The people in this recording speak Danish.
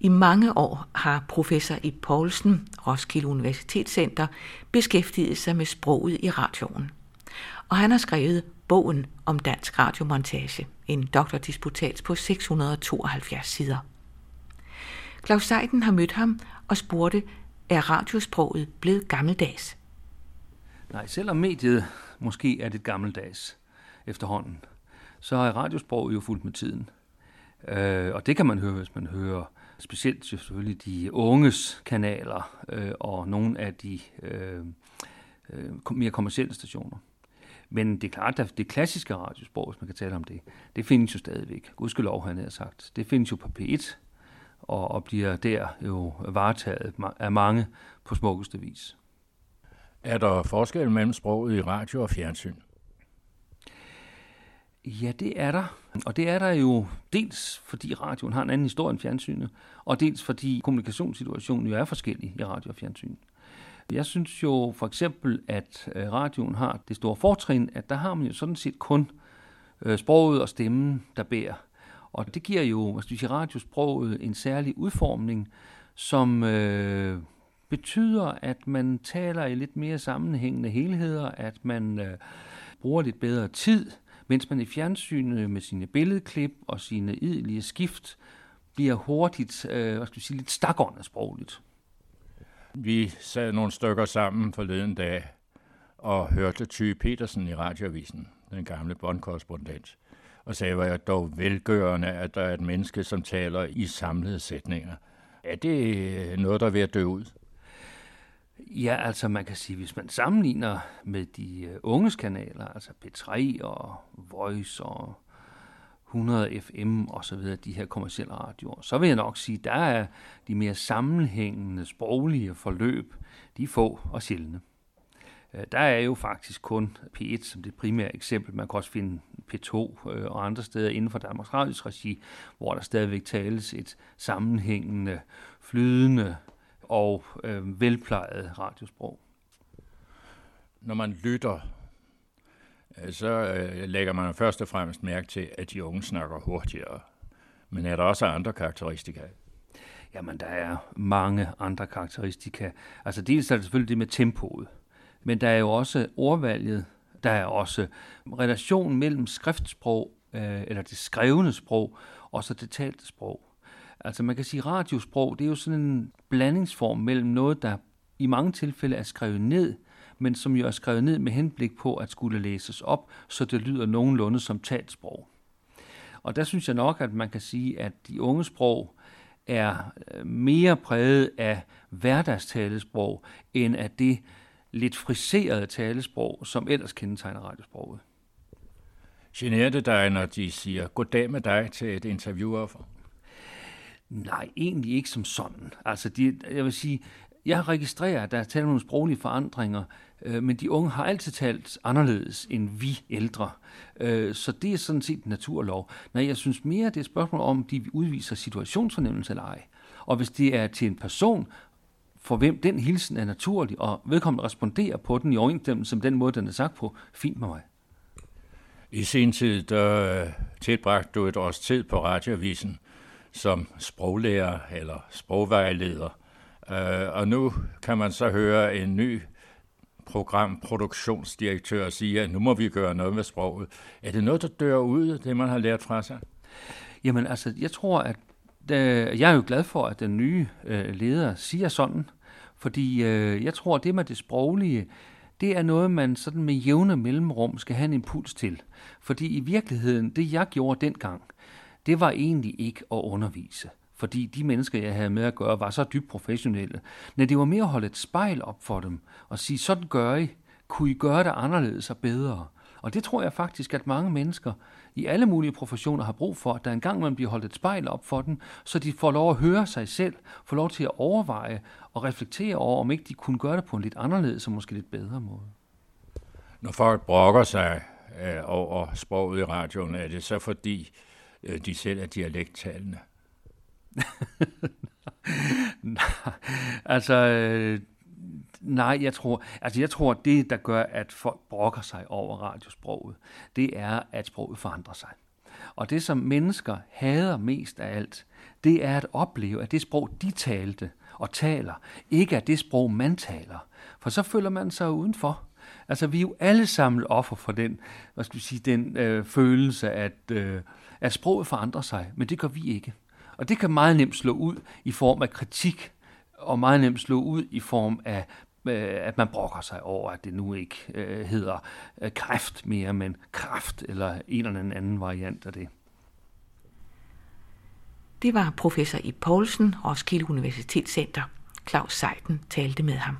I mange år har professor i Poulsen, Roskilde Universitetscenter, beskæftiget sig med sproget i radioen. Og han har skrevet bogen om dansk radiomontage, en doktordisputat på 672 sider. Claus Seiden har mødt ham og spurgte, er radiosproget blevet gammeldags? Nej, selvom mediet måske er det gammeldags efterhånden, så er radiosproget jo fuldt med tiden. Øh, og det kan man høre, hvis man hører specielt selvfølgelig de unges kanaler øh, og nogle af de øh, øh, mere kommercielle stationer. Men det er klart, at det klassiske radiosprog, hvis man kan tale om det, det findes jo stadigvæk. Gudskelov, han har sagt. Det findes jo på P1, og, og bliver der jo varetaget af mange på smukkeste vis. Er der forskel mellem sproget i radio og fjernsyn? Ja, det er der. Og det er der jo dels fordi radioen har en anden historie end fjernsynet, og dels fordi kommunikationssituationen jo er forskellig i radio og fjernsyn. Jeg synes jo for eksempel, at øh, radioen har det store fortrin, at der har man jo sådan set kun øh, sproget og stemmen, der bærer. Og det giver jo, hvad skal sige, radiosproget en særlig udformning, som øh, betyder, at man taler i lidt mere sammenhængende helheder, at man øh, bruger lidt bedre tid, mens man i fjernsynet med sine billedklip og sine idelige skift bliver hurtigt, øh, hvad skal vi sige, lidt stakåndet sprogligt. Vi sad nogle stykker sammen forleden dag og hørte Ty Petersen i radioavisen, den gamle bondkorrespondent, og sagde, var jeg dog velgørende, at der er et menneske, som taler i samlede sætninger. Er det noget, der er ved at dø ud? Ja, altså man kan sige, hvis man sammenligner med de øh, unges kanaler, altså P3 og Voice og 100 FM og så videre, de her kommercielle radioer, så vil jeg nok sige, der er de mere sammenhængende sproglige forløb, de er få og sjældne. Øh, der er jo faktisk kun P1 som det primære eksempel. Man kan også finde P2 øh, og andre steder inden for Danmarks Radios regi, hvor der stadigvæk tales et sammenhængende, flydende og øh, velplejet radiosprog. Når man lytter, øh, så øh, lægger man først og fremmest mærke til, at de unge snakker hurtigere. Men er der også andre karakteristika? Jamen, der er mange andre karakteristika. Altså, dels er det selvfølgelig det med tempoet, men der er jo også ordvalget, der er også relationen mellem skriftsprog, øh, eller det skrevne sprog, og så det talte sprog. Altså man kan sige, radiosprog, det er jo sådan en blandingsform mellem noget, der i mange tilfælde er skrevet ned, men som jo er skrevet ned med henblik på at skulle læses op, så det lyder nogenlunde som talsprog. Og der synes jeg nok, at man kan sige, at de unge sprog er øh, mere præget af hverdagstalesprog, end af det lidt friserede talesprog, som ellers kendetegner radiosproget. Generer det dig, når de siger goddag med dig til et interviewoffer? Nej, egentlig ikke som sådan. Altså, de, jeg vil sige, jeg registrerer, at der er talt nogle sproglige forandringer, øh, men de unge har altid talt anderledes end vi ældre. Øh, så det er sådan set naturlov. Nej, jeg synes mere, det er et spørgsmål om, de udviser situationsfornemmelse eller ej. Og hvis det er til en person, for hvem den hilsen er naturlig, og vedkommende responderer på den i overensstemmelse med den måde, den er sagt på, fint med mig. I sin tid, der tilbragte du et års tid på radioavisen som sproglærer eller sprogvejleder. Øh, og nu kan man så høre en ny programproduktionsdirektør sige, at nu må vi gøre noget med sproget. Er det noget, der dør ud, det man har lært fra sig? Jamen altså, jeg tror, at øh, jeg er jo glad for, at den nye øh, leder siger sådan, fordi øh, jeg tror, at det med det sproglige, det er noget, man sådan med jævne mellemrum skal have en impuls til. Fordi i virkeligheden, det jeg gjorde dengang, det var egentlig ikke at undervise fordi de mennesker, jeg havde med at gøre, var så dybt professionelle. Men det var mere at holde et spejl op for dem og sige, sådan gør I. Kunne I gøre det anderledes og bedre? Og det tror jeg faktisk, at mange mennesker i alle mulige professioner har brug for, at der engang man bliver holdt et spejl op for dem, så de får lov at høre sig selv, får lov til at overveje og reflektere over, om ikke de kunne gøre det på en lidt anderledes og måske lidt bedre måde. Når folk brokker sig øh, over sproget i radioen, er det så fordi, øh, Øh, de selv er dialekttalende? altså, øh, nej, jeg tror, altså jeg tror, det, der gør, at folk brokker sig over radiosproget, det er, at sproget forandrer sig. Og det, som mennesker hader mest af alt, det er at opleve, at det sprog, de talte og taler, ikke er det sprog, man taler. For så føler man sig udenfor. Altså, vi er jo alle sammen offer for den, hvad skal vi sige, den øh, følelse, at, øh, at sproget forandrer sig, men det gør vi ikke. Og det kan meget nemt slå ud i form af kritik, og meget nemt slå ud i form af øh, at man brokker sig over, at det nu ikke øh, hedder øh, kræft mere, men kraft eller en eller anden variant af det. Det var professor i Poulsen, Roskilde Universitetscenter. Claus Seiden talte med ham.